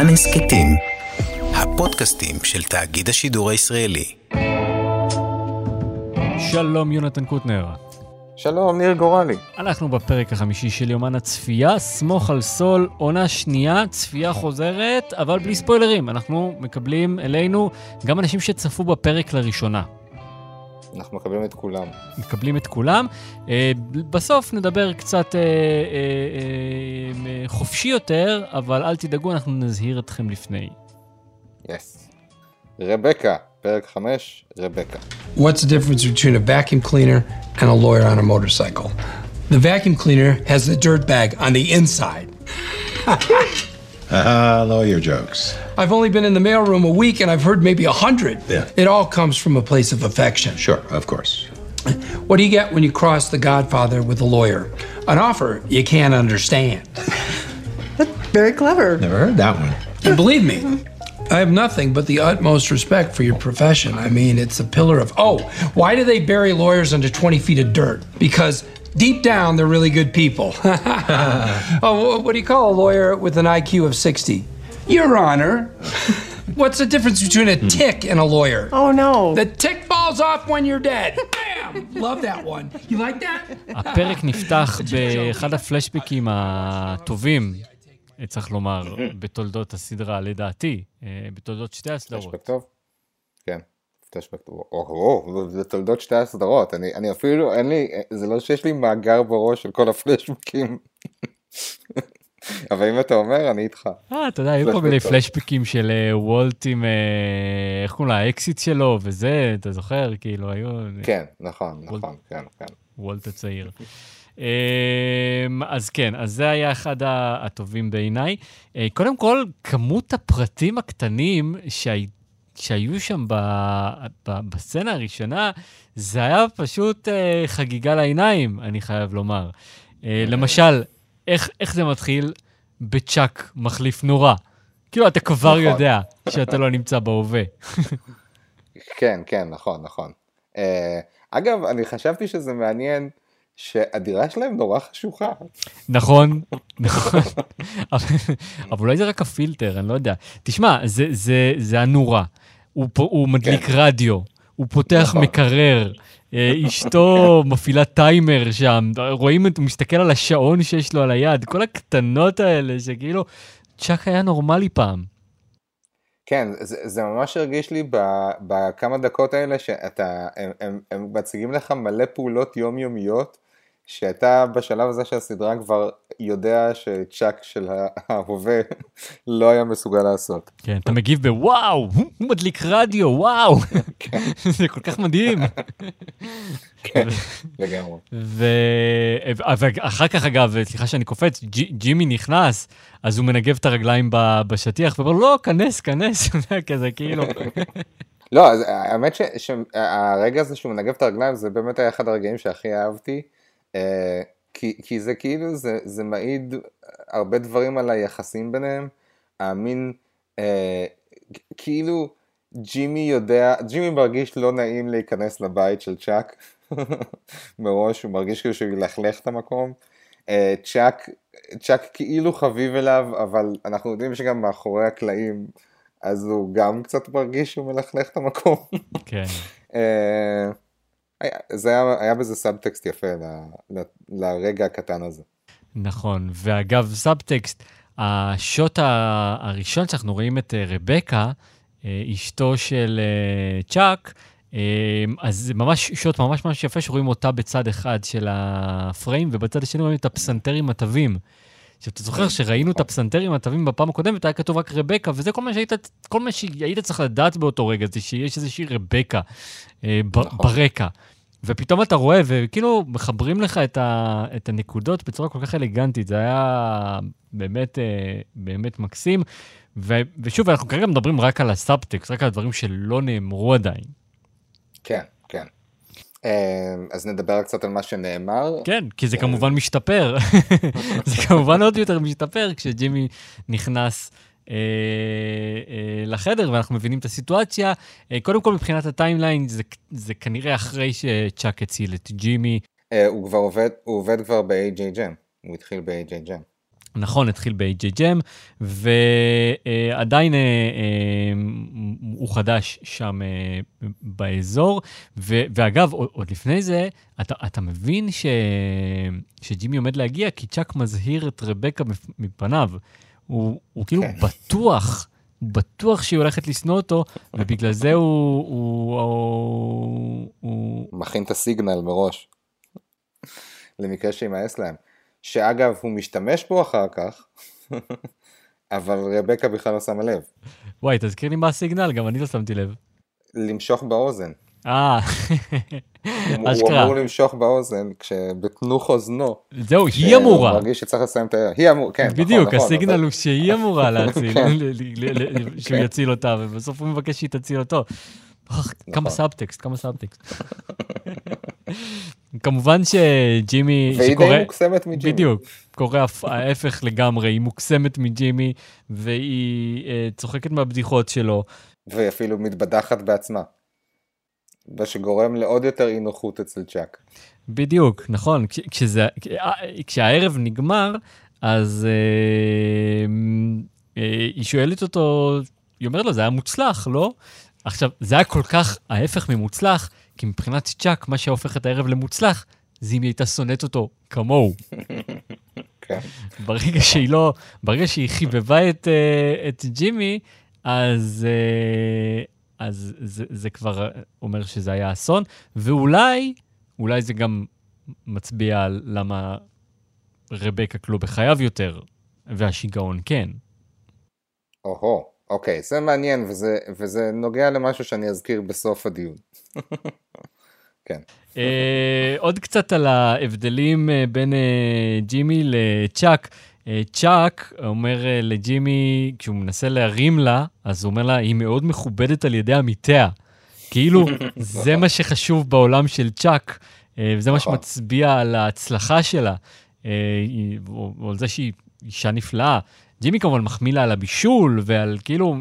כאן הסכתים, הפודקאסטים של תאגיד השידור הישראלי. שלום יונתן קוטנר. שלום, ניר גורלי. אנחנו בפרק החמישי של יומן הצפייה, סמוך על סול, עונה שנייה, צפייה חוזרת, אבל בלי ספוילרים. אנחנו מקבלים אלינו גם אנשים שצפו בפרק לראשונה. אנחנו מקבלים את כולם. מקבלים את כולם. אה, בסוף נדבר קצת אה, אה, אה, חופשי יותר, אבל אל תדאגו, אנחנו נזהיר אתכם לפני. יס. Yes. רבקה, פרק 5, רבקה. What's the difference between a vacuum cleaner and a lawyer on a motorcycle? The vacuum cleaner has the dirt bag on the inside. Ah, lawyer jokes. I've only been in the mailroom a week and I've heard maybe a hundred. Yeah. It all comes from a place of affection. Sure, of course. What do you get when you cross the Godfather with a lawyer? An offer you can't understand. That's very clever. Never heard that one. And believe me, I have nothing but the utmost respect for your profession. I mean, it's a pillar of. Oh, why do they bury lawyers under 20 feet of dirt? Because deep down, they're really good people. oh, what do you call a lawyer with an IQ of 60? Your Honor. What's the difference between a tick and a lawyer? Oh no. The tick falls off when you're dead. Bam! Love that one. You like that? הפרק נפתח באחד הפלשבקים הטובים, צריך לומר, בתולדות הסדרה, לדעתי, אה, בתולדות שתי הסדרות. פלשבק טוב? כן. פלשבק טוב. או, או, זה תולדות שתי הסדרות. אני, אני אפילו, אין לי, זה לא שיש לי מאגר בראש של כל הפלשבקים. אבל אם אתה אומר, אני איתך. אה, אתה יודע, היו כל מיני טוב. פלשבקים של אה, וולט עם, אה, איך קוראים לה, האקסיט שלו, וזה, אתה זוכר? כאילו, היו... כן, נכון, נכון, כן, כן. וולט הצעיר. אמ, אז כן, אז זה היה אחד הטובים בעיניי. אה, קודם כל, כמות הפרטים הקטנים שהי, שהיו שם ב, ב, בסצנה הראשונה, זה היה פשוט אה, חגיגה לעיניים, אני חייב לומר. אה, למשל, איך, איך זה מתחיל בצ'אק מחליף נורה? כאילו, אתה כבר נכון. יודע שאתה לא נמצא בהווה. כן, כן, נכון, נכון. אה, אגב, אני חשבתי שזה מעניין שהדירה שלהם נורא חשוכה. נכון, נכון. אבל אולי זה רק הפילטר, אני לא יודע. תשמע, זה, זה, זה הנורה. הוא, פה, הוא מדליק כן. רדיו, הוא פותח נכון. מקרר, אשתו מפעילה טיימר שם, רואים, הוא מסתכל על השעון שיש לו על היד, כל הקטנות האלה, שכאילו, צ'אק היה נורמלי פעם. כן, זה, זה ממש הרגיש לי בכמה דקות האלה שאתה, הם, הם, הם מציגים לך מלא פעולות יומיומיות, שאתה בשלב הזה של הסדרה כבר יודע שצ'אק של ההווה לא היה מסוגל לעשות. כן, אתה מגיב בוואו, הוא מדליק רדיו, וואו. זה כל כך מדהים. כן, לגמרי. ואחר כך, אגב, סליחה שאני קופץ, ג'י- ג'ימי נכנס, אז הוא מנגב את הרגליים בשטיח, ואומר, לא, כנס, כנס, כזה, כאילו. לא, האמת שהרגע הזה שהוא מנגב את הרגליים זה באמת היה אחד הרגעים שהכי אהבתי, אה, כי, כי זה כאילו, זה, זה מעיד הרבה דברים על היחסים ביניהם, המין, אה, כאילו ג'ימי יודע, ג'ימי מרגיש לא נעים להיכנס לבית של צ'אק, מראש הוא מרגיש כאילו שהוא ילכלך את המקום, אה, צ'אק, צ'אק כאילו חביב אליו, אבל אנחנו יודעים שגם מאחורי הקלעים אז הוא גם קצת מרגיש שהוא מלכלך את המקום. כן. אה, היה- זה היה, היה בזה סאבטקסט יפה ל, ל, לרגע הקטן הזה. נכון, ואגב, סאבטקסט, השוט הראשון שאנחנו רואים את אה, רבקה, אה, אשתו של אה, צ'אק, אז זה ממש שוט ממש ממש יפה שרואים אותה בצד אחד של הפריים, ובצד השני רואים את הפסנתרים הטבים. עכשיו, אתה זוכר שראינו את הפסנתרים הטבים בפעם הקודמת, היה כתוב רק רבקה, וזה כל מה שהיית, כל מה שהיית צריך לדעת באותו רגע, זה שיש איזושהי רבקה אה, ב- נכון. ברקע. ופתאום אתה רואה, וכאילו מחברים לך את, ה, את הנקודות בצורה כל כך אלגנטית, זה היה באמת, אה, באמת מקסים. ו, ושוב, אנחנו כרגע מדברים רק על הסאבטקסט, רק על הדברים שלא נאמרו עדיין. כן, כן. אה, אז נדבר קצת על מה שנאמר. כן, כי זה כמובן משתפר. זה כמובן עוד יותר משתפר כשג'ימי נכנס אה, אה, לחדר ואנחנו מבינים את הסיטואציה. אה, קודם כל, מבחינת הטיימליין, זה, זה כנראה אחרי שצ'אק הציל את ג'ימי. אה, הוא כבר עובד, הוא עובד כבר ב-AJ Jam. הוא התחיל ב-AJ Jam. נכון, התחיל ב-AJ Jam, ועדיין הוא חדש שם באזור. ו, ואגב, עוד לפני זה, אתה, אתה מבין ש, שג'ימי עומד להגיע, כי צ'אק מזהיר את רבקה מפניו. הוא, הוא כאילו כן. בטוח, בטוח שהיא הולכת לשנוא אותו, ובגלל זה הוא... הוא, הוא, הוא מכין את הסיגנל מראש. למקרה שימאס להם. שאגב, הוא משתמש בו אחר כך, אבל רבקה בכלל לא שמה לב. וואי, תזכיר לי מה ה signal, גם אני לא שמתי לב. למשוך באוזן. אה, הוא- הוא אשכרה. אמור למשוך באוזן כשבתנוך אוזנו. זהו, היא אמורה. מרגיש שצריך לסיים את הערב. היא אמורה, כן, נכון, בדיוק, נכון, ה signal הוא שהיא אמורה להציל, כן. ל- ל- ל- ל- שהוא כן. יציל אותה, ובסוף הוא מבקש שהיא תציל אותו. כמה נכון. סאבטקסט, כמה סאבטקסט. כמובן שג'ימי, והיא שקורא, די מוקסמת מג'ימי. בדיוק, קורה הפ- ההפך לגמרי, היא מוקסמת מג'ימי, והיא אה, צוחקת מהבדיחות שלו. והיא אפילו מתבדחת בעצמה. מה שגורם לעוד יותר אי נוחות אצל צ'אק. בדיוק, נכון. כש, כשזה, אה, כשהערב נגמר, אז אה, אה, היא שואלת אותו, היא אומרת לו, זה היה מוצלח, לא? עכשיו, זה היה כל כך ההפך ממוצלח, כי מבחינת צ'אק, מה שהופך את הערב למוצלח, זה אם היא הייתה שונאת אותו כמוהו. כן. ברגע שהיא לא, ברגע שהיא חיבבה את, אה, את ג'ימי, אז, אה, אז זה, זה כבר אומר שזה היה אסון, ואולי, אולי זה גם מצביע על למה רבקה כלוא בחייו יותר, והשיגעון כן. או-הו, אוקיי, זה מעניין וזה, וזה נוגע למשהו שאני אזכיר בסוף הדיון. כן. אה, עוד קצת על ההבדלים אה, בין אה, ג'ימי לצ'אק. אה, צ'אק אומר אה, לג'ימי, כשהוא מנסה להרים לה, אז הוא אומר לה, היא מאוד מכובדת על ידי עמיתיה. כאילו, זה מה שחשוב בעולם של צ'אק, אה, וזה מה נכון. שמצביע על ההצלחה שלה, או על זה שהיא אישה נפלאה. ג'ימי כמובן מחמיא לה על הבישול, ועל כאילו,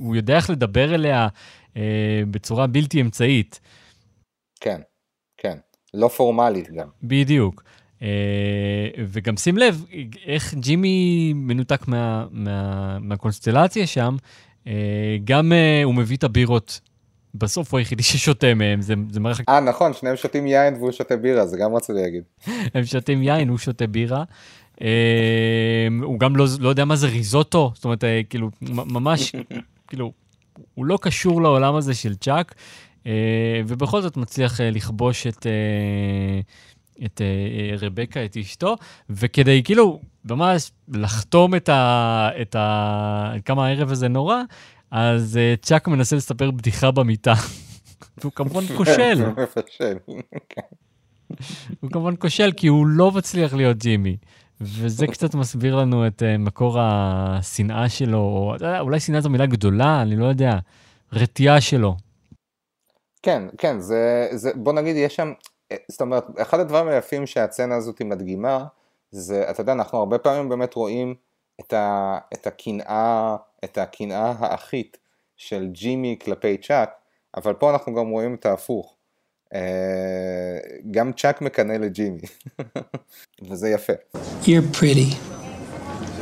הוא יודע איך לדבר אליה בצורה בלתי אמצעית. כן, כן. לא פורמלית גם. בדיוק. Uh, וגם שים לב איך ג'ימי מנותק מה, מה, מהקונסטלציה שם, uh, גם uh, הוא מביא את הבירות. בסוף הוא היחידי ששותה מהם, זה, זה מראה לך, אה, נכון, שניהם שותים יין והוא שותה בירה, זה גם רציתי להגיד. הם שותים יין, הוא שותה בירה. הוא גם לא, לא יודע מה זה ריזוטו, זאת אומרת, כאילו, ממש, כאילו, הוא לא קשור לעולם הזה של צ'אק, ובכל זאת מצליח לכבוש את, את uh, רבקה, את אשתו, וכדי כאילו ממש לחתום את, ה, את ה, כמה הערב הזה נורא, אז uh, צ'אק מנסה לספר בדיחה במיטה. והוא כמובן כושל, הוא מפשל. הוא כמובן כושל כי הוא לא מצליח להיות ג'ימי. וזה קצת מסביר לנו את מקור השנאה שלו, או אולי שנאה זו מילה גדולה, אני לא יודע, רתיעה שלו. כן, כן, זה, זה, בוא נגיד, יש שם, אה, זאת אומרת, אחד הדברים היפים שהצצנה הזאת מדגימה, זה, אתה יודע, אנחנו הרבה פעמים באמת רואים את, ה, את הקנאה, את הקנאה האחית של ג'ימי כלפי צ'אק, אבל פה אנחנו גם רואים את ההפוך. אה, גם צ'אק מקנא לג'ימי, וזה יפה. You're pretty.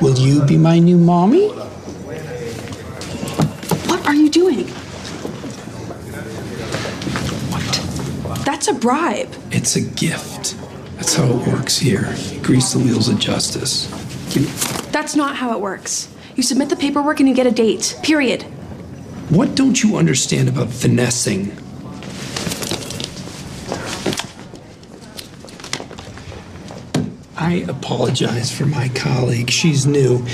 Will you be my new mommy? What are you doing? That's a bribe. It's a gift. That's how it works here. Grease the wheels of justice. You- That's not how it works. You submit the paperwork and you get a date. Period. what don't you understand about finessing? I apologize for my colleague. She's new.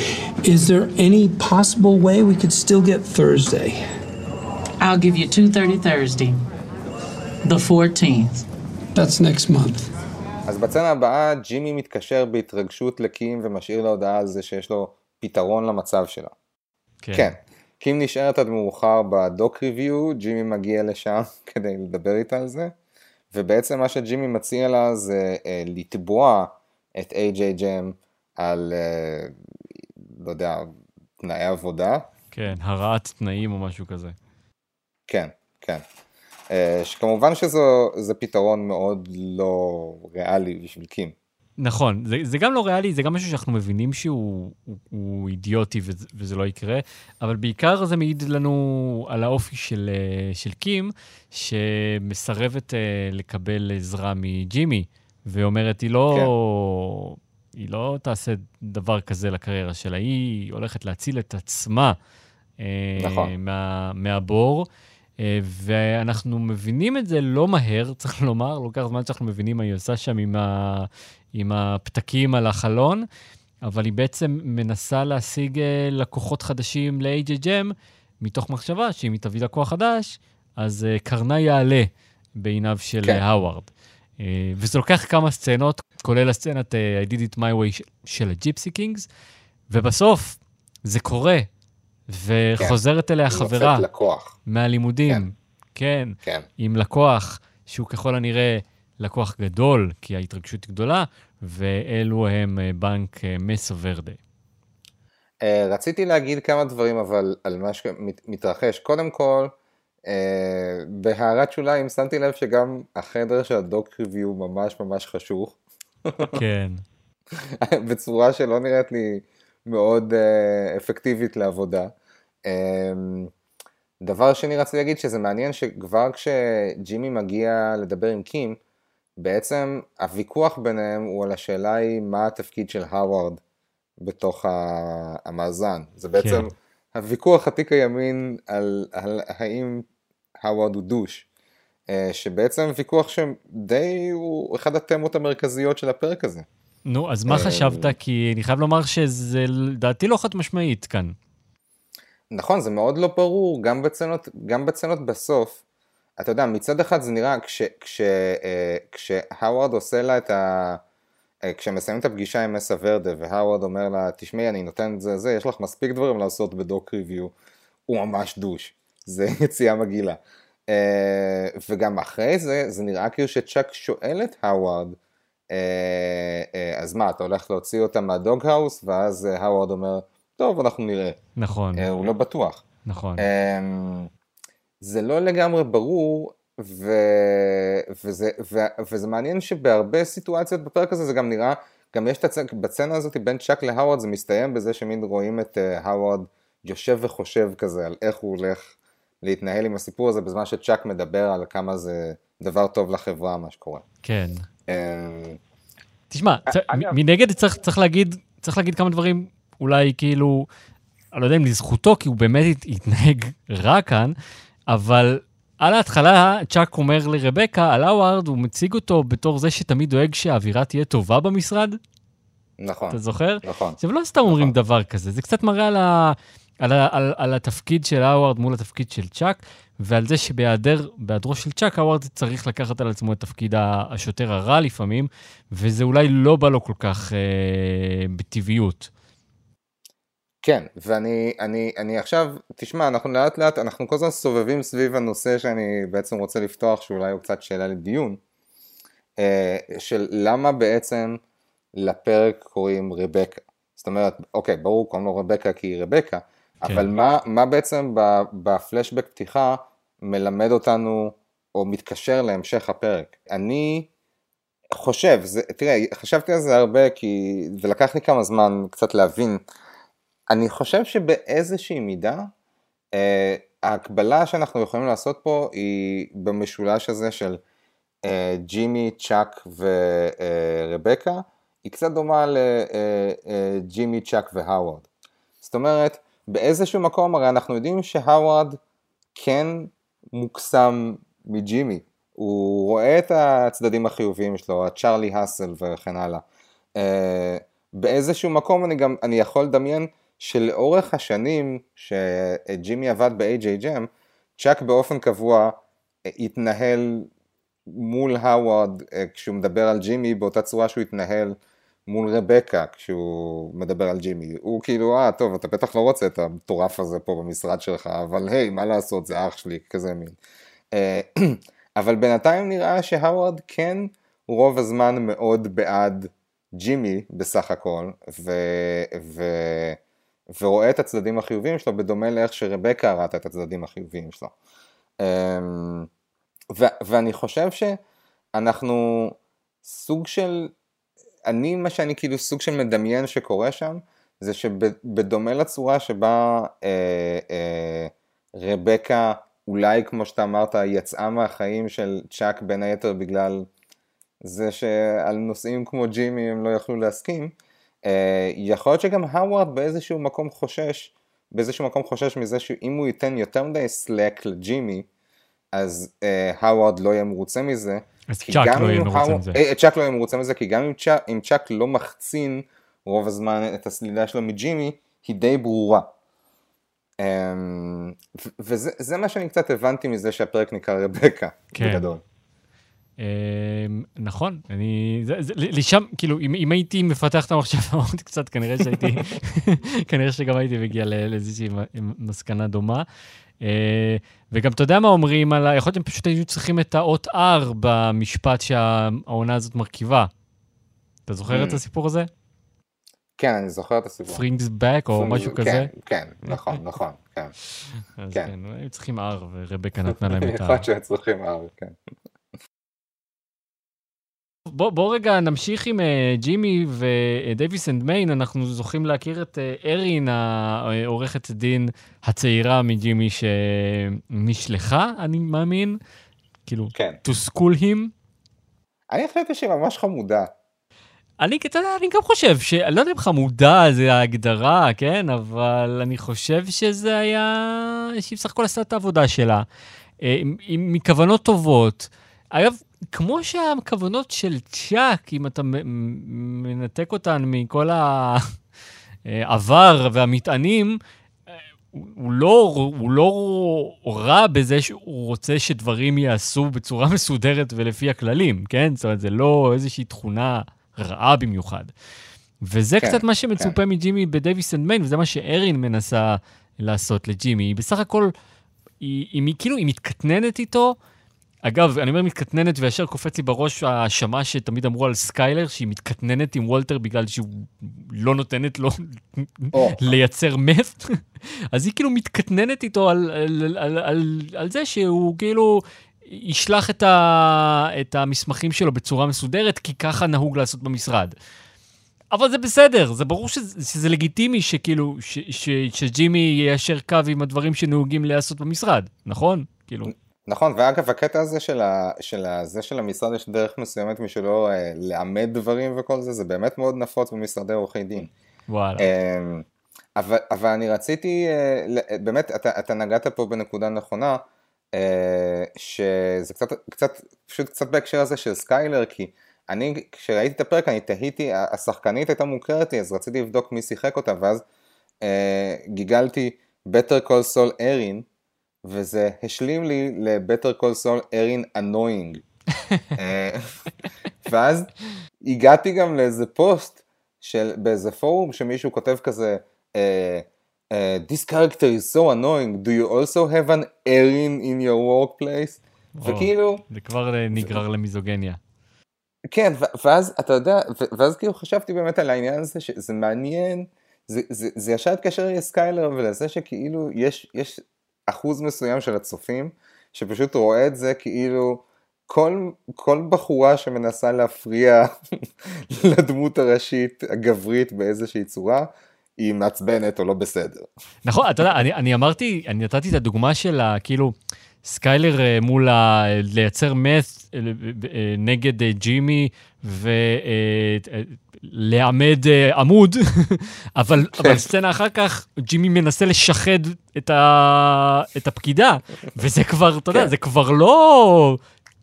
Is there any possible way we could still get Thursday? I'll give you 2:30 Thursday, the 14th. That's next month. אז בצצנה הבאה ג'ימי מתקשר בהתרגשות לקים ומשאיר לה הודעה על זה שיש לו פתרון למצב שלה. כן. קים נשארת עד מאוחר בדוק ריוויו, ג'ימי מגיע לשם כדי לדבר איתה על זה, ובעצם מה שג'ימי מציע לה זה אה, לתבוע את איי-ג'יי ג'ם על, אה, לא יודע, תנאי עבודה. כן, הרעת תנאים או משהו כזה. כן, כן. אה, שכמובן שזה פתרון מאוד לא ריאלי בשביל קים. נכון, זה, זה גם לא ריאלי, זה גם משהו שאנחנו מבינים שהוא הוא, הוא אידיוטי וזה, וזה לא יקרה, אבל בעיקר זה מעיד לנו על האופי של, אה, של קים, שמסרבת uh, לקבל עזרה מג'ימי, ואומרת, היא לא, כן. היא לא תעשה דבר כזה לקריירה שלה, היא הולכת להציל את עצמה אה, נכון. מה, מהבור. ואנחנו מבינים את זה לא מהר, צריך לומר, לוקח זמן שאנחנו מבינים מה היא עושה שם עם, ה, עם הפתקים על החלון, אבל היא בעצם מנסה להשיג אה, לקוחות חדשים ל-HHM, מתוך מחשבה שאם היא תביא לקוח חדש, אז אה, קרנה יעלה בעיניו של כן. האווארד. וזה לוקח כמה סצנות, כולל הסצנת I did it my way של הג'יפסי קינגס, ובסוף זה קורה, וחוזרת כן. אליה חברה מהלימודים, כן. כן, כן, עם לקוח שהוא ככל הנראה לקוח גדול, כי ההתרגשות היא גדולה, ואלו הם אה, בנק אה, מסו ורדה. אה, רציתי להגיד כמה דברים אבל על מה שמתרחש. קודם כל, בהערת שוליים שמתי לב שגם החדר של הדוק ריוויו ממש ממש חשוך. כן. בצורה שלא נראית לי מאוד אפקטיבית לעבודה. דבר שני רציתי להגיד שזה מעניין שכבר כשג'ימי מגיע לדבר עם קים, בעצם הוויכוח ביניהם הוא על השאלה היא מה התפקיד של הווארד בתוך המאזן. זה בעצם כן. הוויכוח עתיק הימין על, על האם הווארד הוא דוש. אה, שבעצם ויכוח שדי הוא אחד התמות המרכזיות של הפרק הזה. נו, אז מה אה, חשבת? כי אני חייב לומר שזה לדעתי לא חד משמעית כאן. נכון, זה מאוד לא ברור, גם בצנות, גם בצנות בסוף, אתה יודע, מצד אחד זה נראה, כש, כש, אה, כשהאווארד עושה לה את ה... אה, כשמסיימים את הפגישה עם מסה ורדה והאווארד אומר לה, תשמעי, אני נותן את זה, זה, יש לך מספיק דברים לעשות ב doc review, הוא ממש douche, זה יציאה מגעילה. אה, וגם אחרי זה, זה נראה כאילו שצ'אק שואל את האווארד, אז מה, אתה הולך להוציא אותה מה doghouse? ואז האווארד אומר, טוב, אנחנו נראה. נכון. הוא לא בטוח. נכון. זה לא לגמרי ברור, ו... וזה, ו... וזה מעניין שבהרבה סיטואציות בפרק הזה זה גם נראה, גם יש את הצ... בצנה הזאת בין צ'אק להאווארד זה מסתיים בזה שמין רואים את uh, האווארד יושב וחושב כזה על איך הוא הולך להתנהל עם הסיפור הזה בזמן שצ'אק מדבר על כמה זה דבר טוב לחברה מה שקורה. כן. Um... תשמע, צ... מנגד צריך, צריך, להגיד, צריך להגיד כמה דברים אולי כאילו, אני לא יודע אם לזכותו, כי הוא באמת התנהג רע כאן, אבל על ההתחלה, צ'אק אומר לרבקה, על האווארד, הוא מציג אותו בתור זה שתמיד דואג שהאווירה תהיה טובה במשרד. נכון. אתה זוכר? נכון. עכשיו, לא סתם נכון. אומרים דבר כזה, זה קצת מראה על, ה, על, ה, על, על התפקיד של האווארד מול התפקיד של צ'אק, ועל זה שבהיעדרו של צ'אק, האווארד צריך לקחת על עצמו את תפקיד השוטר הרע לפעמים, וזה אולי לא בא לו כל כך אה, בטבעיות. כן, ואני אני, אני עכשיו, תשמע, אנחנו לאט לאט, אנחנו כל הזמן סובבים סביב הנושא שאני בעצם רוצה לפתוח, שאולי הוא קצת שאלה לדיון, אה, של למה בעצם לפרק קוראים רבקה. זאת אומרת, אוקיי, ברור, קוראים לו רבקה כי היא רבקה, כן. אבל מה, מה בעצם בפלשבק פתיחה מלמד אותנו, או מתקשר להמשך הפרק? אני חושב, זה, תראה, חשבתי על זה הרבה, כי, ולקח לי כמה זמן קצת להבין, אני חושב שבאיזושהי מידה, אה, ההקבלה שאנחנו יכולים לעשות פה היא במשולש הזה של אה, ג'ימי, צ'אק ורבקה, היא קצת דומה לג'ימי, צ'אק והאווארד. זאת אומרת, באיזשהו מקום הרי אנחנו יודעים שהאווארד כן מוקסם מג'ימי, הוא רואה את הצדדים החיוביים שלו, הצ'ארלי האסל וכן הלאה. אה, באיזשהו מקום אני גם, אני יכול לדמיין שלאורך השנים שג'ימי עבד ב-AJGM, צ'אק באופן קבוע אה, התנהל מול האווארד אה, כשהוא מדבר על ג'ימי באותה צורה שהוא התנהל מול רבקה כשהוא מדבר על ג'ימי. הוא כאילו, אה, טוב, אתה בטח לא רוצה את המטורף הזה פה במשרד שלך, אבל היי, מה לעשות, זה אח שלי, כזה מין. אה, אבל בינתיים נראה שהאווארד כן רוב הזמן מאוד בעד ג'ימי בסך הכל, ו... ו... ורואה את הצדדים החיוביים שלו בדומה לאיך שרבקה ראתה את הצדדים החיוביים שלו. אמ, ו- ואני חושב שאנחנו סוג של, אני, מה שאני כאילו סוג של מדמיין שקורה שם, זה שבדומה לצורה שבה אה, אה, רבקה, אולי כמו שאתה אמרת, יצאה מהחיים של צ'אק בין היתר בגלל זה שעל נושאים כמו ג'ימי הם לא יכלו להסכים, יכול להיות שגם האווארד באיזשהו מקום חושש, באיזשהו מקום חושש מזה שאם הוא ייתן יותר מדי slack לג'ימי, אז אה, האווארד לא יהיה מרוצה מזה. אז צ'אק לא יהיה מרוצה מזה. אה, צ'אק לא יהיה מרוצה מזה, כי גם אם צ'אק, אם צ'אק לא מחצין רוב הזמן את הסלידה שלו מג'ימי, היא די ברורה. אמ, וזה מה שאני קצת הבנתי מזה שהפרק נקרא רבקה, כן. בגדול. אמ, נכון, אני, זה, זה, לשם, כאילו, אם, אם הייתי מפתח את המחשבה עוד קצת, כנראה שהייתי, כנראה שגם הייתי מגיע לאיזושהי מסקנה דומה. אה, וגם אתה יודע מה אומרים על, יכול להיות שהם פשוט היו צריכים את האות R במשפט שהעונה הזאת מרכיבה. אתה זוכר את ממ. הסיפור הזה? כן, אני זוכר את הסיפור. פרינגס בק או משהו כן, כזה? כן, נכון, נכון, כן. אז כן, היו צריכים R ורבקה נתנה להם את ה... יכול להיות שהיו צריכים R, כן. בוא, בוא רגע נמשיך עם אה, ג'ימי ודייוויס אנד מיין, אנחנו זוכים להכיר את אה, ארין, העורכת דין הצעירה מג'ימי שנשלחה, אני מאמין, כאילו, כן. to school him. אני חושבת שהיא ממש חמודה. אני, אתה יודע, אני גם חושב, אני לא יודע אם חמודה זה ההגדרה, כן? אבל אני חושב שזה היה, שהיא בסך הכל עשתה את העבודה שלה, אה, עם, עם, מכוונות טובות. אגב, כמו שהכוונות של צ'אק, אם אתה מנתק אותן מכל העבר והמטענים, הוא לא, הוא לא רע בזה שהוא רוצה שדברים ייעשו בצורה מסודרת ולפי הכללים, כן? זאת אומרת, זה לא איזושהי תכונה רעה במיוחד. וזה כן, קצת מה שמצופה כן. מג'ימי בדייוויס אנד מיין, וזה מה שארין מנסה לעשות לג'ימי. היא בסך הכל, היא, היא, היא כאילו, היא מתקטננת איתו, אגב, אני אומר מתקטננת וישר קופץ לי בראש ההאשמה שתמיד אמרו על סקיילר, שהיא מתקטננת עם וולטר בגלל שהוא לא נותנת לו. לייצר מת. אז היא כאילו מתקטננת איתו על, על, על, על, על זה שהוא כאילו ישלח את, ה, את המסמכים שלו בצורה מסודרת, כי ככה נהוג לעשות במשרד. אבל זה בסדר, זה ברור שזה, שזה לגיטימי שכאילו, ש, ש, שג'ימי יישר קו עם הדברים שנהוגים להיעשות במשרד, נכון? כאילו... נכון, ואגב הקטע הזה של, ה, של, ה, זה של המשרד יש דרך מסוימת משלו אה, לאמד דברים וכל זה, זה באמת מאוד נפוץ במשרדי עורכי דין. וואלה. אה, אבל, אבל אני רציתי, אה, באמת, אתה, אתה נגעת פה בנקודה נכונה, אה, שזה קצת, קצת, פשוט קצת בהקשר הזה של סקיילר, כי אני, כשראיתי את הפרק אני תהיתי, השחקנית הייתה מוכרת לי, אז רציתי לבדוק מי שיחק אותה, ואז אה, גיגלתי Better Call Saul ארין, וזה השלים לי ל-Better Call Saul ארין annoying. ואז הגעתי גם לאיזה פוסט של באיזה פורום שמישהו כותב כזה, uh, this character is so annoying, do you also have an Erin in your workplace? וכאילו... זה כבר אה, נגרר למיזוגניה. כן, ואז אתה יודע, ואז כאילו חשבתי באמת על העניין הזה, שזה מעניין, זה, זה, זה ישר התקשר לי לסקיילר ולזה שכאילו יש, יש אחוז מסוים של הצופים שפשוט רואה את זה כאילו כל, כל בחורה שמנסה להפריע לדמות הראשית הגברית באיזושהי צורה, היא מעצבנת או לא בסדר. נכון, אתה יודע, אני, אני אמרתי, אני נתתי את הדוגמה של. כאילו, סקיילר אה, מול ה... לייצר מת אה, אה, נגד ג'ימי ולעמד עמוד, אבל, כן. אבל סצנה אחר כך, ג'ימי מנסה לשחד את, ה... את הפקידה, וזה כבר, אתה יודע, כן. זה כבר לא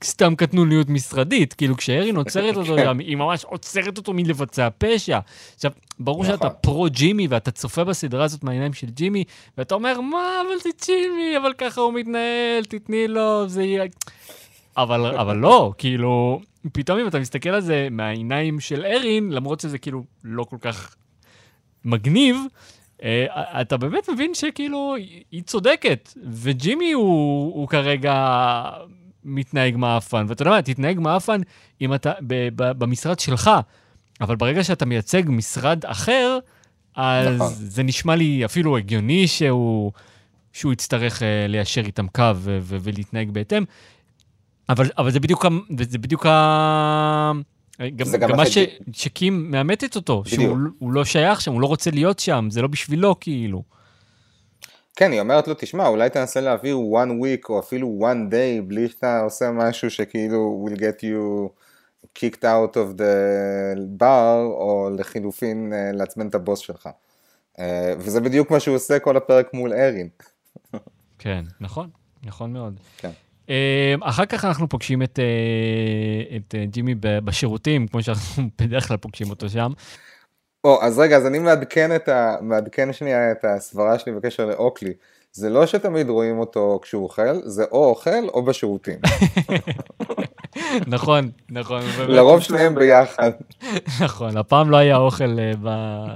סתם קטנוניות משרדית, כאילו כשארין עוצרת אותו, כן. היא ממש עוצרת אותו מלבצע פשע. עכשיו, ברור שאתה נכון. פרו ג'ימי ואתה צופה בסדרה הזאת מהעיניים של ג'ימי, ואתה אומר, מה, אבל זה ג'ימי, אבל ככה הוא מתנהל, תתני לו, זה יהיה... אבל, אבל לא, כאילו, פתאום אם אתה מסתכל על זה מהעיניים של ארין, למרות שזה כאילו לא כל כך מגניב, אה, אתה באמת מבין שכאילו היא צודקת, וג'ימי הוא, הוא כרגע מתנהג מאפן. ואתה יודע מה, תתנהג מאפן אם אתה ב, ב, במשרד שלך, אבל ברגע שאתה מייצג משרד אחר, אז נכון. זה נשמע לי אפילו הגיוני שהוא, שהוא יצטרך uh, ליישר איתם קו ו- ו- ולהתנהג בהתאם. אבל, אבל זה בדיוק, זה בדיוק ה... גם, זה גם גם מה ש-. שקים מאמתת אותו, שהוא בדיוק. הוא לא שייך שם, הוא לא רוצה להיות שם, זה לא בשבילו כאילו. כן, היא אומרת לו, תשמע, אולי תנסה להעביר one week או אפילו one day בלי שאתה עושה משהו שכאילו will get you kicked out of the bar, או לחילופין אה, לעצבן את הבוס שלך. אה, וזה בדיוק מה שהוא עושה כל הפרק מול ארין. כן, נכון, נכון מאוד. כן. אה, אחר כך אנחנו פוגשים את, את ג'ימי בשירותים, כמו שאנחנו בדרך כלל פוגשים אותו שם. או, אז רגע, אז אני מעדכן, את ה... מעדכן שנייה את הסברה שלי בקשר לאוקלי. זה לא שתמיד רואים אותו כשהוא אוכל, זה או אוכל או בשירותים. נכון, נכון. לרוב שניהם ביחד. נכון, הפעם לא היה אוכל, אה.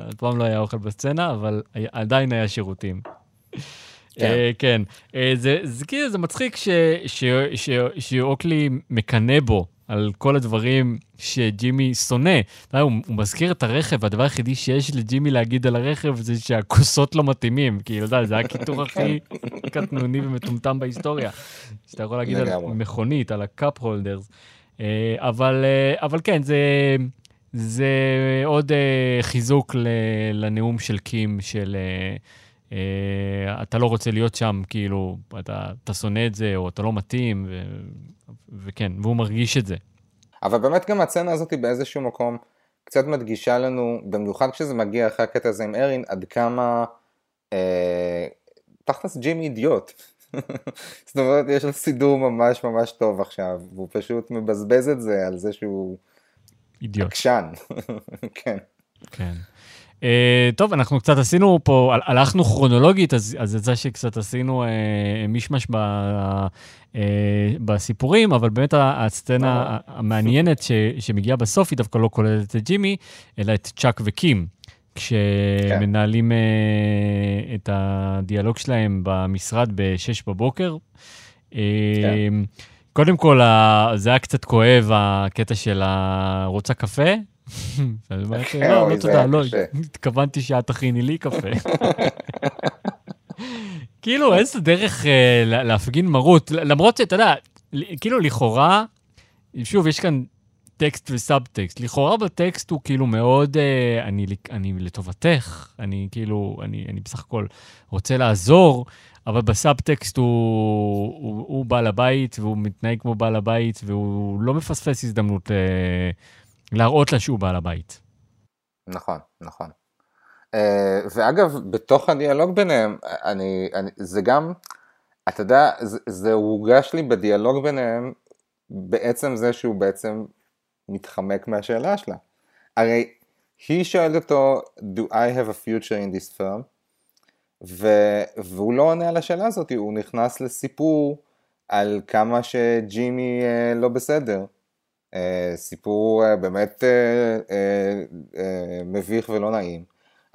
הפעם לא היה אוכל בסצנה, אבל עדיין היה שירותים. כן. אה, כן, אה, זה, זה כאילו, זה מצחיק שאוקלי מקנא בו על כל הדברים שג'ימי שונא. אתה יודע, הוא, הוא מזכיר את הרכב, הדבר היחידי שיש לג'ימי להגיד על הרכב זה שהכוסות לא מתאימים. כאילו, אתה יודע, זה הקיטור הכי קטנוני ומטומטם בהיסטוריה. שאתה יכול להגיד על. מכונית, על ה cup holders. אה, אבל, אה, אבל כן, זה, זה עוד אה, חיזוק לנאום של קים, של אתה לא רוצה להיות שם, כאילו, אתה, אתה שונא את זה, או אתה לא מתאים, ו, וכן, והוא מרגיש את זה. אבל באמת גם הסצנה הזאת היא באיזשהו מקום קצת מדגישה לנו, במיוחד כשזה מגיע אחרי הקטע הזה עם ארין, עד כמה אה, תכלס ג'ימי אידיוט. זאת אומרת, יש לו סידור ממש ממש טוב עכשיו, והוא פשוט מבזבז את זה על זה שהוא אידיוט. עקשן. כן. כן. Uh, טוב, אנחנו קצת עשינו פה, הל- הלכנו כרונולוגית, אז, אז יצא שקצת עשינו uh, מישמש ב, uh, בסיפורים, אבל באמת הסצנה המעניינת ש, שמגיעה בסוף היא דווקא לא כוללת את ג'ימי, אלא את צ'אק וקים, כשמנהלים uh, את הדיאלוג שלהם במשרד ב-6 בבוקר. Uh, קודם כל, זה היה קצת כואב, הקטע של. רוצה קפה? לא, לא תודה, לא. התכוונתי שאת תכיני לי קפה. כאילו, איזה דרך אה, לה- להפגין מרות, למרות שאתה יודע, כאילו לכאורה, שוב, יש כאן טקסט וסאבטקסט. לכאורה בטקסט הוא כאילו מאוד, אה, אני, אני לטובתך, אני כאילו, אני, אני בסך הכל רוצה לעזור, אבל בסאבטקסט הוא, הוא, הוא בעל הבית, והוא מתנהג כמו בעל הבית, והוא לא מפספס הזדמנות אה, להראות לה שהוא בעל הבית. נכון, נכון. Uh, ואגב, בתוך הדיאלוג ביניהם, אני, אני, זה גם, אתה יודע, זה, זה הורגש לי בדיאלוג ביניהם, בעצם זה שהוא בעצם מתחמק מהשאלה שלה. הרי היא שואלת אותו, do I have a future in this firm? ו, והוא לא עונה על השאלה הזאת, הוא נכנס לסיפור על כמה שג'ימי uh, לא בסדר. Uh, סיפור uh, באמת uh, מביך ולא נעים,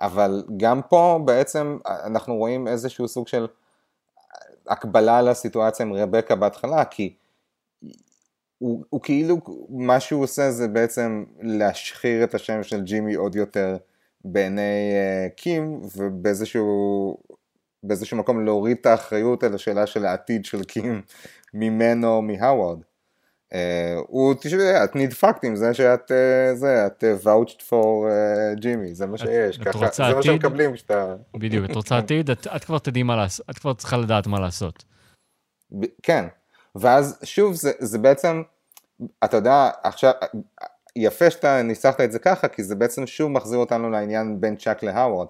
אבל גם פה בעצם אנחנו רואים איזשהו סוג של הקבלה לסיטואציה עם רבקה בהתחלה, כי הוא, הוא כאילו, מה שהוא עושה זה בעצם להשחיר את השם של ג'ימי עוד יותר בעיני uh, קים, ובאיזשהו באיזשהו מקום להוריד את האחריות על השאלה של העתיד של קים ממנו, מהווארד. Uh, הוא, תשמעי, את נדפקת עם זה שאת, uh, זה, את uh, vouched for uh, ג'ימי, זה מה שיש, ככה, זה מה? שמקבלים כשאתה... בדיוק, את רוצה עתיד, את, כבר תדעי מה לעשות, את כבר צריכה לדעת מה לעשות. כן, ואז שוב זה, בעצם, אתה יודע, עכשיו, יפה שאתה ניסחת את זה ככה, כי זה בעצם שוב מחזיר אותנו לעניין בין צ'אק להווארד.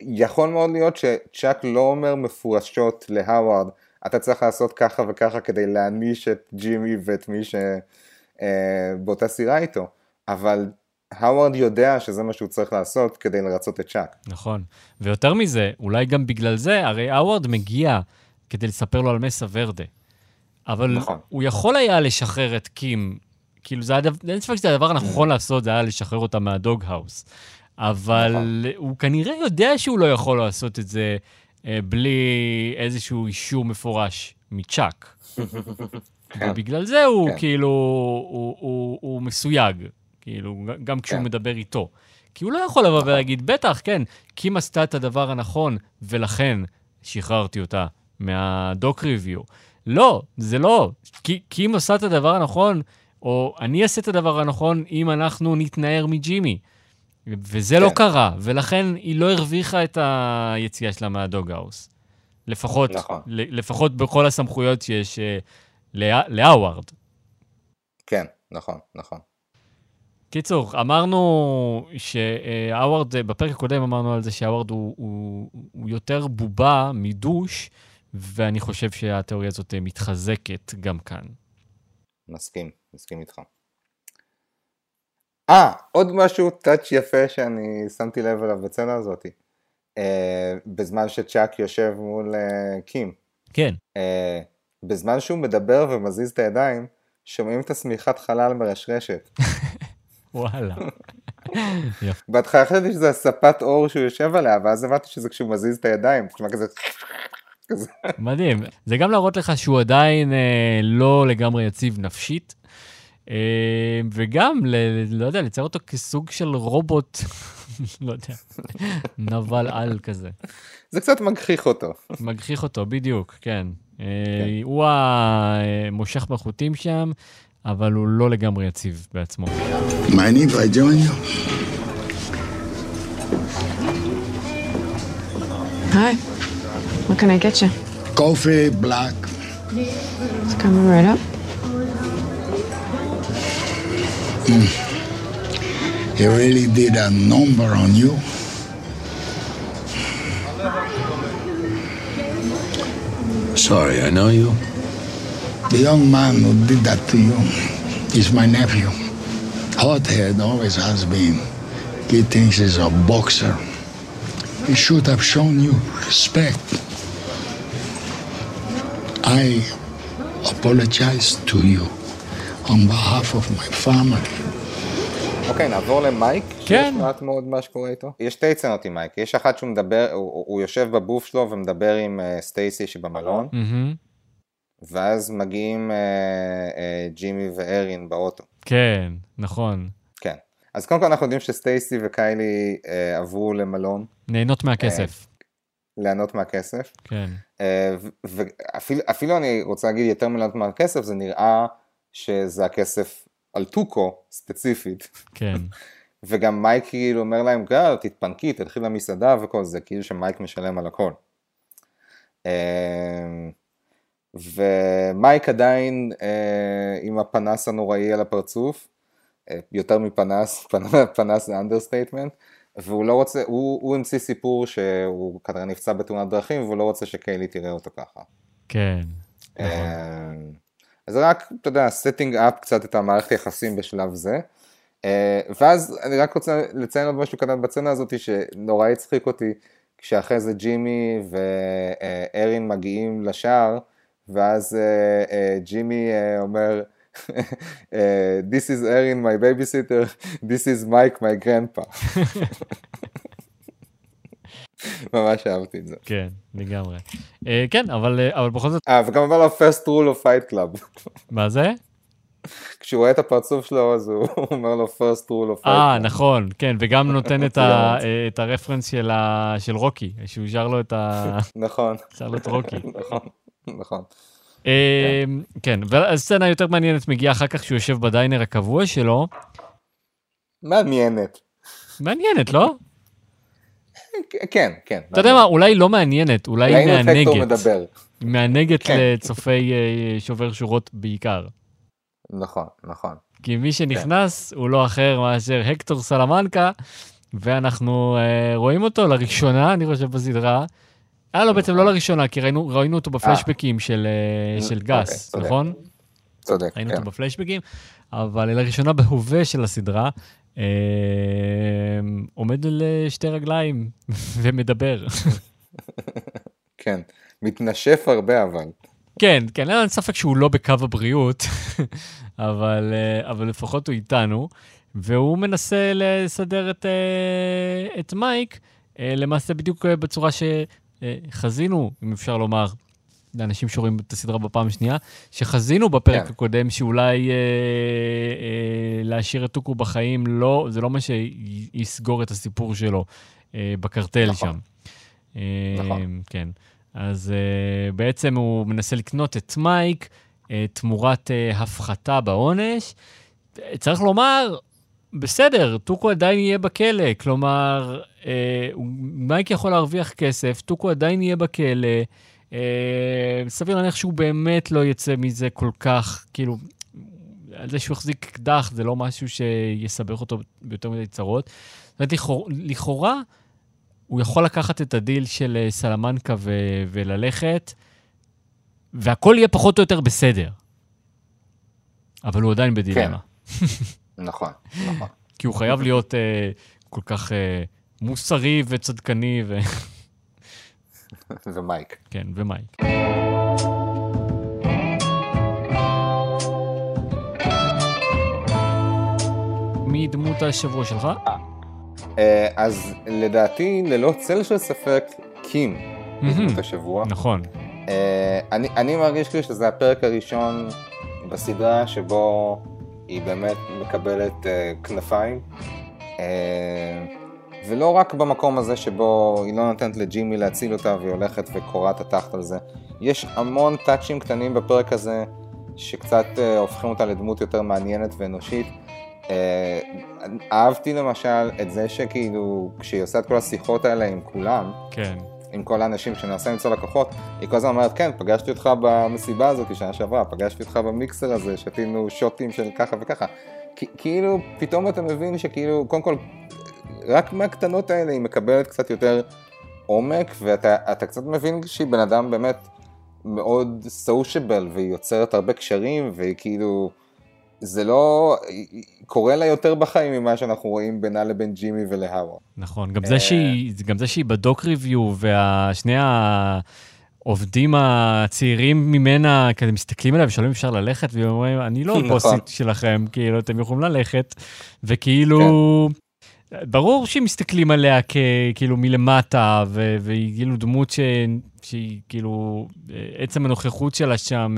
יכול מאוד להיות שצ'אק לא אומר מפורשות להווארד, אתה צריך לעשות ככה וככה כדי להעניש את ג'ימי ואת מי שבאותה סירה איתו, אבל האווארד יודע שזה מה שהוא צריך לעשות כדי לרצות את צ'אק. נכון. ויותר מזה, אולי גם בגלל זה, הרי האווארד מגיע כדי לספר לו על מסה ורדה. אבל נכון. הוא יכול היה לשחרר את קים, כאילו זה הדבר, אין ספק שזה הדבר הנכון לעשות, זה היה לשחרר אותה מהדוג האוס. אבל נכון. הוא כנראה יודע שהוא לא יכול לעשות את זה בלי איזשהו אישור מפורש מצ'אק. ובגלל זה הוא כן. כאילו, הוא, הוא, הוא מסויג, כאילו, גם כשהוא כן. מדבר איתו. כי הוא לא יכול לבוא ולהגיד, בטח, כן, קים עשתה את הדבר הנכון, ולכן שחררתי אותה מהדוק ריוויו. לא, זה לא. כי קים עושה את הדבר הנכון, או אני אעשה את הדבר הנכון אם אנחנו נתנער מג'ימי. וזה לא כן. קרה, ולכן היא לא הרוויחה את היציאה שלה מהדוגהאוס. לפחות, נכון. לפחות בכל הסמכויות שיש אה, לה- להאווארד. כן, נכון, נכון. קיצור, אמרנו שהאווארד, בפרק הקודם אמרנו על זה שהאווארד הוא, הוא, הוא יותר בובה מדוש, ואני חושב שהתיאוריה הזאת מתחזקת גם כאן. מסכים, מסכים איתך. אה, עוד משהו, טאץ' יפה שאני שמתי לב אליו בצלע הזאתי. אה, בזמן שצ'אק יושב מול אה, קים. כן, אה, בזמן שהוא מדבר ומזיז את הידיים, שומעים את השמיכת חלל מרשרשת. וואלה. בהתחלה חשבתי שזה הספת אור שהוא יושב עליה, ואז הבנתי שזה כשהוא מזיז את הידיים, תשמע כזה... מדהים. זה גם להראות לך שהוא עדיין אה, לא לגמרי יציב נפשית, וגם, ל, לא יודע, לצייר אותו כסוג של רובוט, לא יודע, נבל על כזה. זה קצת מגחיך אותו. מגחיך אותו, בדיוק, כן. אה, הוא המושך בחוטים שם, אבל הוא לא לגמרי יציב בעצמו. If I join you? Hi. What can I get you? Coffee, black. It's coming right up. Mm. He really did a number on you. Sorry, I know you. The young man who did that to you is my nephew. Hothead always has been. He thinks he's a boxer. He should have shown you respect. I apologize to you on behalf of my family. אוקיי, נעבור למייק. כן. שיש מעט מאוד מה שקורה איתו. יש שתי צנות עם מייק. יש אחת שהוא מדבר, הוא, הוא יושב בבוף שלו ומדבר עם uh, סטייסי שבמלון, מהמם. ואז מגיעים uh, uh, ג'ימי וארין באוטו. כן, נכון. כן. אז קודם כל אנחנו יודעים שסטייסי וקיילי uh, עברו למלון נהנות מהכסף. ליהנות מהכסף. כן. ו- ואפילו אפילו אני רוצה להגיד יותר מליהנות מהכסף, זה נראה שזה הכסף על טוקו ספציפית. כן. וגם מייק כאילו אומר להם, גל, תתפנקי, תלכי למסעדה וכל זה, כאילו שמייק משלם על הכל. אה, ומייק עדיין אה, עם הפנס הנוראי על הפרצוף, אה, יותר מפנס, פנ- פנס זה understatement, והוא לא רוצה, הוא, הוא המציא סיפור שהוא כנראה נפצע בתאונת דרכים, והוא לא רוצה שקיילי תראה אותו ככה. כן. נכון. אז רק, אתה יודע, setting up קצת את המערכת היחסים בשלב זה. אה, ואז אני רק רוצה לציין עוד משהו קטן בסצנה הזאת שנורא הצחיק אותי, כשאחרי זה ג'ימי וארין מגיעים לשער, ואז אה, אה, ג'ימי אומר, This is Erin, my babysitter, this is Mike, my grandpa. ממש אהבתי את זה. כן, לגמרי. אה, כן, אבל אה, אבל בכל זאת, אה, וגם אמר לו first rule of fight club. מה זה? כשהוא רואה את הפרצוף שלו אז הוא אומר לו first rule of fight אה, club. נכון, כן, וגם נותן את ה- אה, את הרפרנס של ה- של רוקי, שהוא שר לו את ה... נכון, שר לו את רוקי. נכון, נכון. אה, כן, והסצנה היותר מעניינת מגיעה אחר כך שהוא יושב בדיינר הקבוע שלו. מעניינת. מעניינת, לא? כן, כן. אתה יודע מה, אולי לא מעניינת, אולי הקטור מענגת. מענגת כן. לצופי אה, שובר שורות בעיקר. נכון, נכון. כי מי שנכנס הוא לא אחר מאשר הקטור סלמנקה, ואנחנו אה, רואים אותו לראשונה, אני חושב, בסדרה. אה, לא, בעצם לא לראשונה, כי ראינו, ראינו אותו בפלשבקים של, אה, של אוקיי, גס, צודק. נכון? צודק, ראינו כן. אותו בפלשבקים, אבל לראשונה בהווה של הסדרה, עומד על אה, שתי רגליים ומדבר. כן. מתנשף הרבה אבל. כן, כן, אין ספק שהוא לא בקו הבריאות, אבל, אה, אבל לפחות הוא איתנו, והוא מנסה לסדר את, אה, את מייק, למעשה בדיוק בצורה שחזינו, אם אפשר לומר, לאנשים שרואים את הסדרה בפעם השנייה, שחזינו בפרק כן. הקודם, שאולי אה, אה, להשאיר את טוקו בחיים, לא, זה לא מה שיסגור את הסיפור שלו אה, בקרטל נכון. שם. אה, נכון. כן. אז uh, בעצם הוא מנסה לקנות את מייק, אה, תמורת אה, הפחתה בעונש. צריך לומר, בסדר, טוקו עדיין יהיה בכלא, כלומר, אה, מייק יכול להרוויח כסף, טוקו עדיין יהיה בכלא. אה, סביר להניח שהוא באמת לא יצא מזה כל כך, כאילו, על זה שהוא החזיק אקדח, זה לא משהו שיסבך אותו ביותר מדי צרות. זאת אומרת, לכאורה, לכאורה, הוא יכול לקחת את הדיל של אה, סלמנקה ו- וללכת, והכל יהיה פחות או יותר בסדר. אבל הוא עדיין בדילמה. כן. נכון, נכון. כי הוא חייב להיות אה, כל כך אה, מוסרי וצדקני, ו... ומייק. כן, ומייק. מי דמות השבוע שלך? Uh, אז לדעתי, ללא צל של ספק, קים היא דמות השבוע. נכון. Uh, אני, אני מרגיש כאילו שזה הפרק הראשון בסדרה שבו היא באמת מקבלת כנפיים. Uh, ולא רק במקום הזה שבו היא לא נותנת לג'ימי להציל אותה והיא הולכת וקורעת התחת על זה. יש המון טאצ'ים קטנים בפרק הזה שקצת uh, הופכים אותה לדמות יותר מעניינת ואנושית. Uh, אהבתי למשל את זה שכאילו כשהיא עושה את כל השיחות האלה עם כולם, כן. עם כל האנשים שנעשה למצוא לקוחות, היא כל הזמן אומרת, כן, פגשתי אותך במסיבה הזאת שנה שעברה, פגשתי אותך במיקסר הזה, שתינו שוטים של ככה וככה. כאילו, פתאום אתה מבין שכאילו, קודם כל, רק מהקטנות האלה היא מקבלת קצת יותר עומק, ואתה קצת מבין שהיא בן אדם באמת מאוד סושיבל, והיא יוצרת הרבה קשרים, והיא כאילו... זה לא, קורה לה יותר בחיים ממה שאנחנו רואים בינה לבין ג'ימי ולהאווה. נכון, גם זה שהיא, גם זה שהיא בדוק ריוויו, והשני העובדים הצעירים ממנה כזה מסתכלים עליה ושואלים אם אפשר ללכת, והיא אומרים, אני לא בוסית שלכם, כאילו, אתם יכולים ללכת, וכאילו... ברור שמסתכלים עליה כאילו מלמטה, והיא כאילו דמות שהיא כאילו, עצם הנוכחות שלה שם,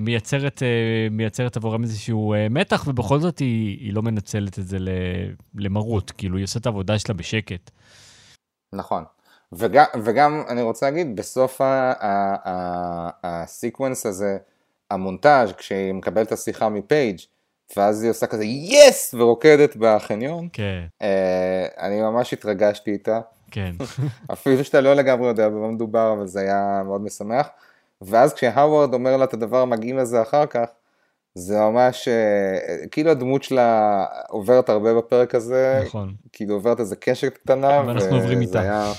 מייצרת, מייצרת עבורם איזשהו מתח, ובכל זאת היא, היא לא מנצלת את זה למרות, כאילו היא עושה את העבודה שלה בשקט. נכון. וגם, וגם אני רוצה להגיד, בסוף הסיקוונס הזה, המונטאז' כשהיא מקבלת את השיחה מפייג', ואז היא עושה כזה יס ורוקדת בחניון. כן. אני ממש התרגשתי איתה. כן. אפילו שאתה לא לגמרי יודע במה מדובר, אבל זה היה מאוד משמח. ואז כשהאוורד אומר לה את הדבר המגעיל הזה אחר כך, זה ממש, כאילו הדמות שלה עוברת הרבה בפרק הזה, נכון. כאילו עוברת איזה קשת קטנה, ואנחנו עוברים איתה. היה,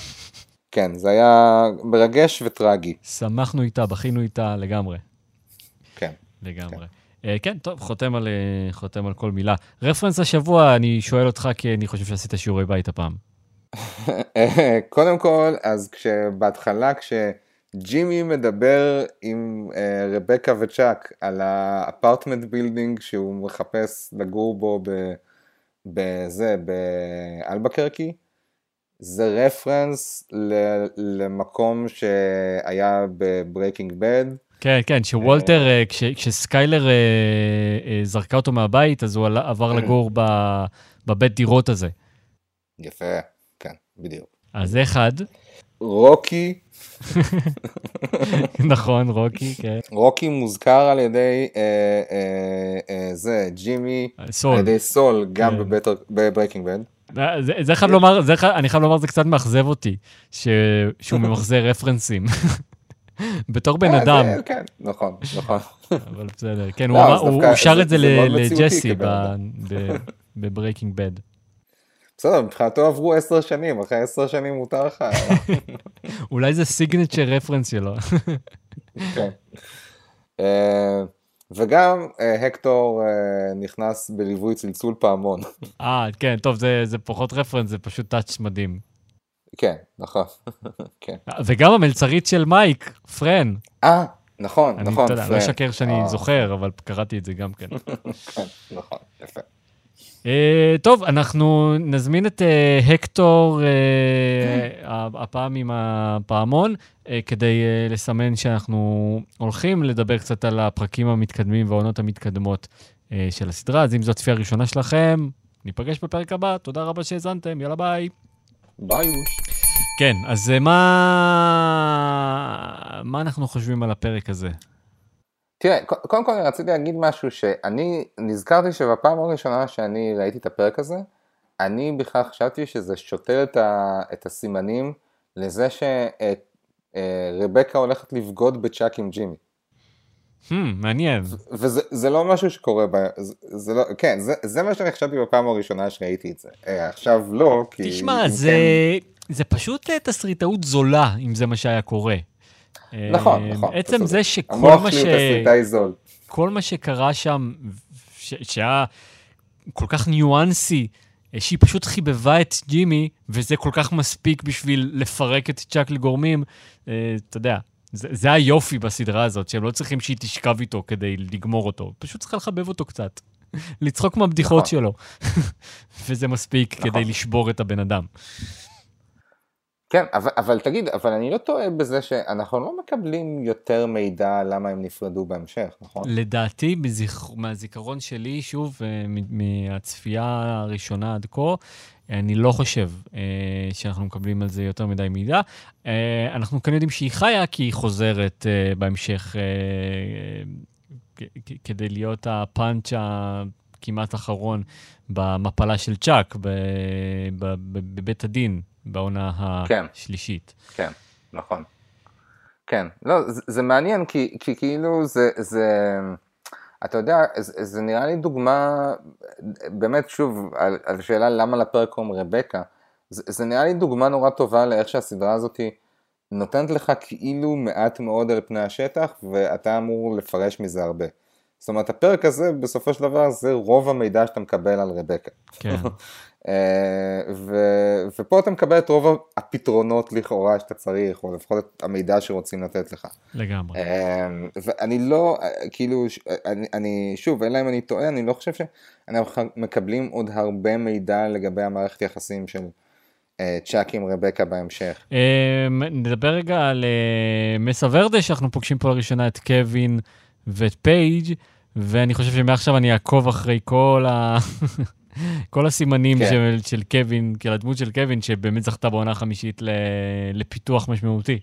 כן, זה היה מרגש וטרגי. שמחנו איתה, בכינו איתה לגמרי. כן. לגמרי. כן. Uh, כן, טוב, חותם על, uh, חותם על כל מילה. רפרנס השבוע, אני שואל אותך כי אני חושב שעשית שיעורי בית הפעם. קודם כל, אז כשבהתחלה, כש... ג'ימי מדבר עם אה, רבקה וצ'אק על ה apartment building שהוא מחפש לגור בו בזה, באלבקרקי. זה רפרנס למקום שהיה בברייקינג בד. כן, כן, שוולטר, כש, כשסקיילר אה, אה, זרקה אותו מהבית, אז הוא עבר לגור בבית דירות הזה. יפה, כן, בדיוק. אז אחד. רוקי נכון, רוקי, כן. רוקי מוזכר על ידי אה, אה, אה, זה, ג'ימי, סול. על ידי סול, גם כן. בברייקינג בד. זה, זה חייב לומר, זה, אני חייב לומר, זה קצת מאכזב אותי, ש, שהוא ממחזר רפרנסים. בתור בן אדם. זה, כן, נכון, נכון. אבל בסדר, כן, לא, הוא, שר את זה, זה legacy בברייקינג בד. בסדר, מבחינתו עברו עשר שנים, אחרי עשר שנים מותר לך. אולי זה signature reference שלו. כן. וגם הקטור נכנס בליווי צלצול פעמון. אה, כן, טוב, זה פחות רפרנס, זה פשוט touch מדהים. כן, נכון. כן. וגם המלצרית של מייק, פרן. אה, נכון, נכון, פרן. אני לא אשקר שאני זוכר, אבל קראתי את זה גם כן. כן, נכון, יפה. Uh, טוב, אנחנו נזמין את uh, הקטור, uh, הפעם עם הפעמון, uh, כדי uh, לסמן שאנחנו הולכים לדבר קצת על הפרקים המתקדמים והעונות המתקדמות uh, של הסדרה. אז אם זו הצפייה הראשונה שלכם, ניפגש בפרק הבא. תודה רבה שהאזנתם, יאללה ביי. ביי. כן, אז uh, מה... מה אנחנו חושבים על הפרק הזה? תראה, קודם כל אני רציתי להגיד משהו שאני נזכרתי שבפעם הראשונה שאני ראיתי את הפרק הזה, אני בכלל חשבתי שזה שוטר את, ה, את הסימנים לזה שרבקה הולכת לבגוד בצ'אק עם ג'ימי. Hmm, מעניין. וזה זה לא משהו שקורה, ב, זה, זה לא, כן, זה, זה מה שאני חשבתי בפעם הראשונה שראיתי את זה. אה, עכשיו לא, כי... תשמע, זה, כן- זה פשוט אה, תסריטאות זולה, אם זה מה שהיה קורה. נכון, אה, נכון. עצם זה. שכל המוח מה שלי ש... הוא תסריטאי זול. כל מה שקרה שם, ש... שהיה כל כך ניואנסי, אה, שהיא פשוט חיבבה את ג'ימי, וזה כל כך מספיק בשביל לפרק את צ'אק לגורמים, אתה יודע, זה, זה היופי בסדרה הזאת, שהם לא צריכים שהיא תשכב איתו כדי לגמור אותו, פשוט צריכה לחבב אותו קצת. לצחוק מהבדיחות נכון. שלו. וזה מספיק נכון. כדי לשבור את הבן אדם. כן, אבל, אבל תגיד, אבל אני לא טועה בזה שאנחנו לא מקבלים יותר מידע למה הם נפרדו בהמשך, נכון? לדעתי, בזיכ... מהזיכרון שלי, שוב, אה, מ- מהצפייה הראשונה עד כה, אני לא חושב אה, שאנחנו מקבלים על זה יותר מדי מידע. אה, אנחנו כאן יודעים שהיא חיה, כי היא חוזרת אה, בהמשך אה, כדי להיות הפאנץ' הכמעט אחרון במפלה של צ'אק בבית הדין, בעונה כן. השלישית. כן, נכון. כן, לא, זה, זה מעניין כי, כי כאילו זה, זה, אתה יודע, זה, זה נראה לי דוגמה, באמת שוב, על, על שאלה למה לפרק קוראים רבקה, זה, זה נראה לי דוגמה נורא טובה לאיך שהסדרה הזאת נותנת לך כאילו מעט מאוד על פני השטח, ואתה אמור לפרש מזה הרבה. זאת אומרת, הפרק הזה, בסופו של דבר, זה רוב המידע שאתה מקבל על רבקה. כן. אה, ו- ופה אתה מקבל את רוב הפתרונות לכאורה שאתה צריך, או לפחות את המידע שרוצים לתת לך. לגמרי. אה, ואני לא, אה, כאילו, ש- אני, אני, שוב, אלא אם אני טועה, אני לא חושב שאנחנו מקבלים עוד הרבה מידע לגבי המערכת יחסים של אה, צ'אק עם רבקה בהמשך. Um, נדבר רגע על מסאוורדה, שאנחנו פוגשים פה לראשונה את קווין ואת פייג', ואני חושב שמעכשיו אני אעקוב אחרי כל, ה... כל הסימנים כן. של, של קווין, כאילו הדמות של קווין, שבאמת זכתה בעונה החמישית ל... לפיתוח משמעותי.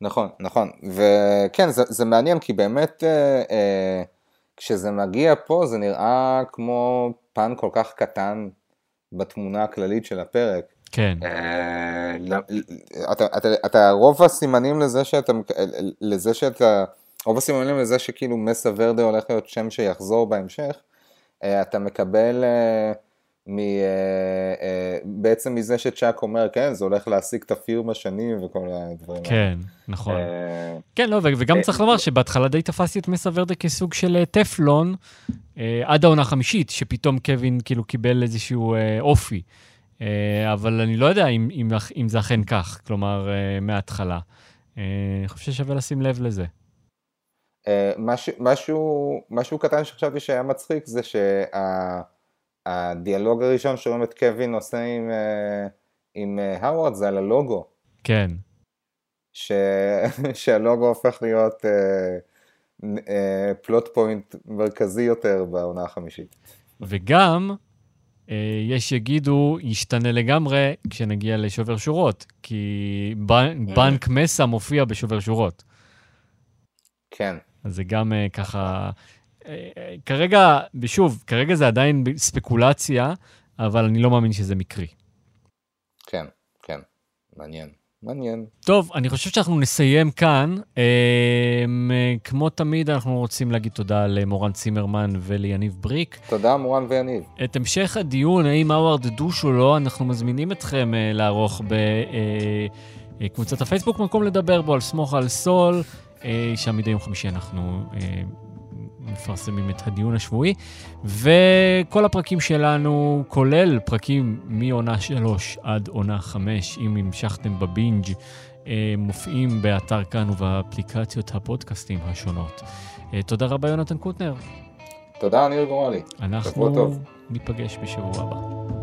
נכון, נכון, וכן, זה, זה מעניין כי באמת אה, אה, כשזה מגיע פה זה נראה כמו פן כל כך קטן בתמונה הכללית של הפרק. כן, אה, אתה, אתה, אתה, רוב הסימנים לזה שאתה, לזה שאתה, רוב הסימנים לזה שכאילו מסה ורדה הולך להיות שם שיחזור בהמשך, אתה מקבל אה, מ, אה, אה, בעצם מזה שצ'אק אומר, כן, זה הולך להשיג את הפירמה שנים וכל הדברים האלה. כן, נכון. אה, כן, לא, וגם אה, צריך לומר שבהתחלה די תפסתי את מסה ורדה כסוג של אה, טפלון, אה, עד העונה החמישית, שפתאום קווין כאילו קיבל איזשהו אה, אופי. אה, אבל אני לא יודע אם, אם, אם זה אכן כך, כלומר, אה, מההתחלה. אה, אני חושב ששווה לשים לב לזה. אה, משהו, משהו, משהו קטן שחשבתי שהיה מצחיק זה שהדיאלוג הראשון שרואים את קווין עושה עם, אה, עם אה, האוורד זה על הלוגו, כן, ש... שהלוגו הופך להיות פלוט פוינט מרכזי יותר בעונה החמישית. וגם, אה, יש שיגידו, ישתנה לגמרי כשנגיע לשובר שורות, כי בנ- בנק מסה מופיע בשובר שורות. כן, אז זה גם uh, ככה... Uh, כרגע, שוב, כרגע זה עדיין ספקולציה, אבל אני לא מאמין שזה מקרי. כן, כן, מעניין, מעניין. טוב, אני חושב שאנחנו נסיים כאן. Uh, כמו תמיד, אנחנו רוצים להגיד תודה למורן צימרמן וליניב בריק. תודה מורן ויניב. את המשך הדיון, האם האווארד דוש או לא, אנחנו מזמינים אתכם uh, לערוך בקבוצת הפייסבוק, מקום לדבר בו על סמוך על סול. Uh, שם מדי יום חמישי אנחנו uh, מפרסמים את הדיון השבועי. וכל הפרקים שלנו, כולל פרקים מעונה 3 עד עונה 5, אם המשכתם בבינג', uh, מופיעים באתר כאן ובאפליקציות הפודקאסטים השונות. תודה רבה, יונתן קוטנר. תודה ניר גורלי. אנחנו. ניפגש בשבוע הבא.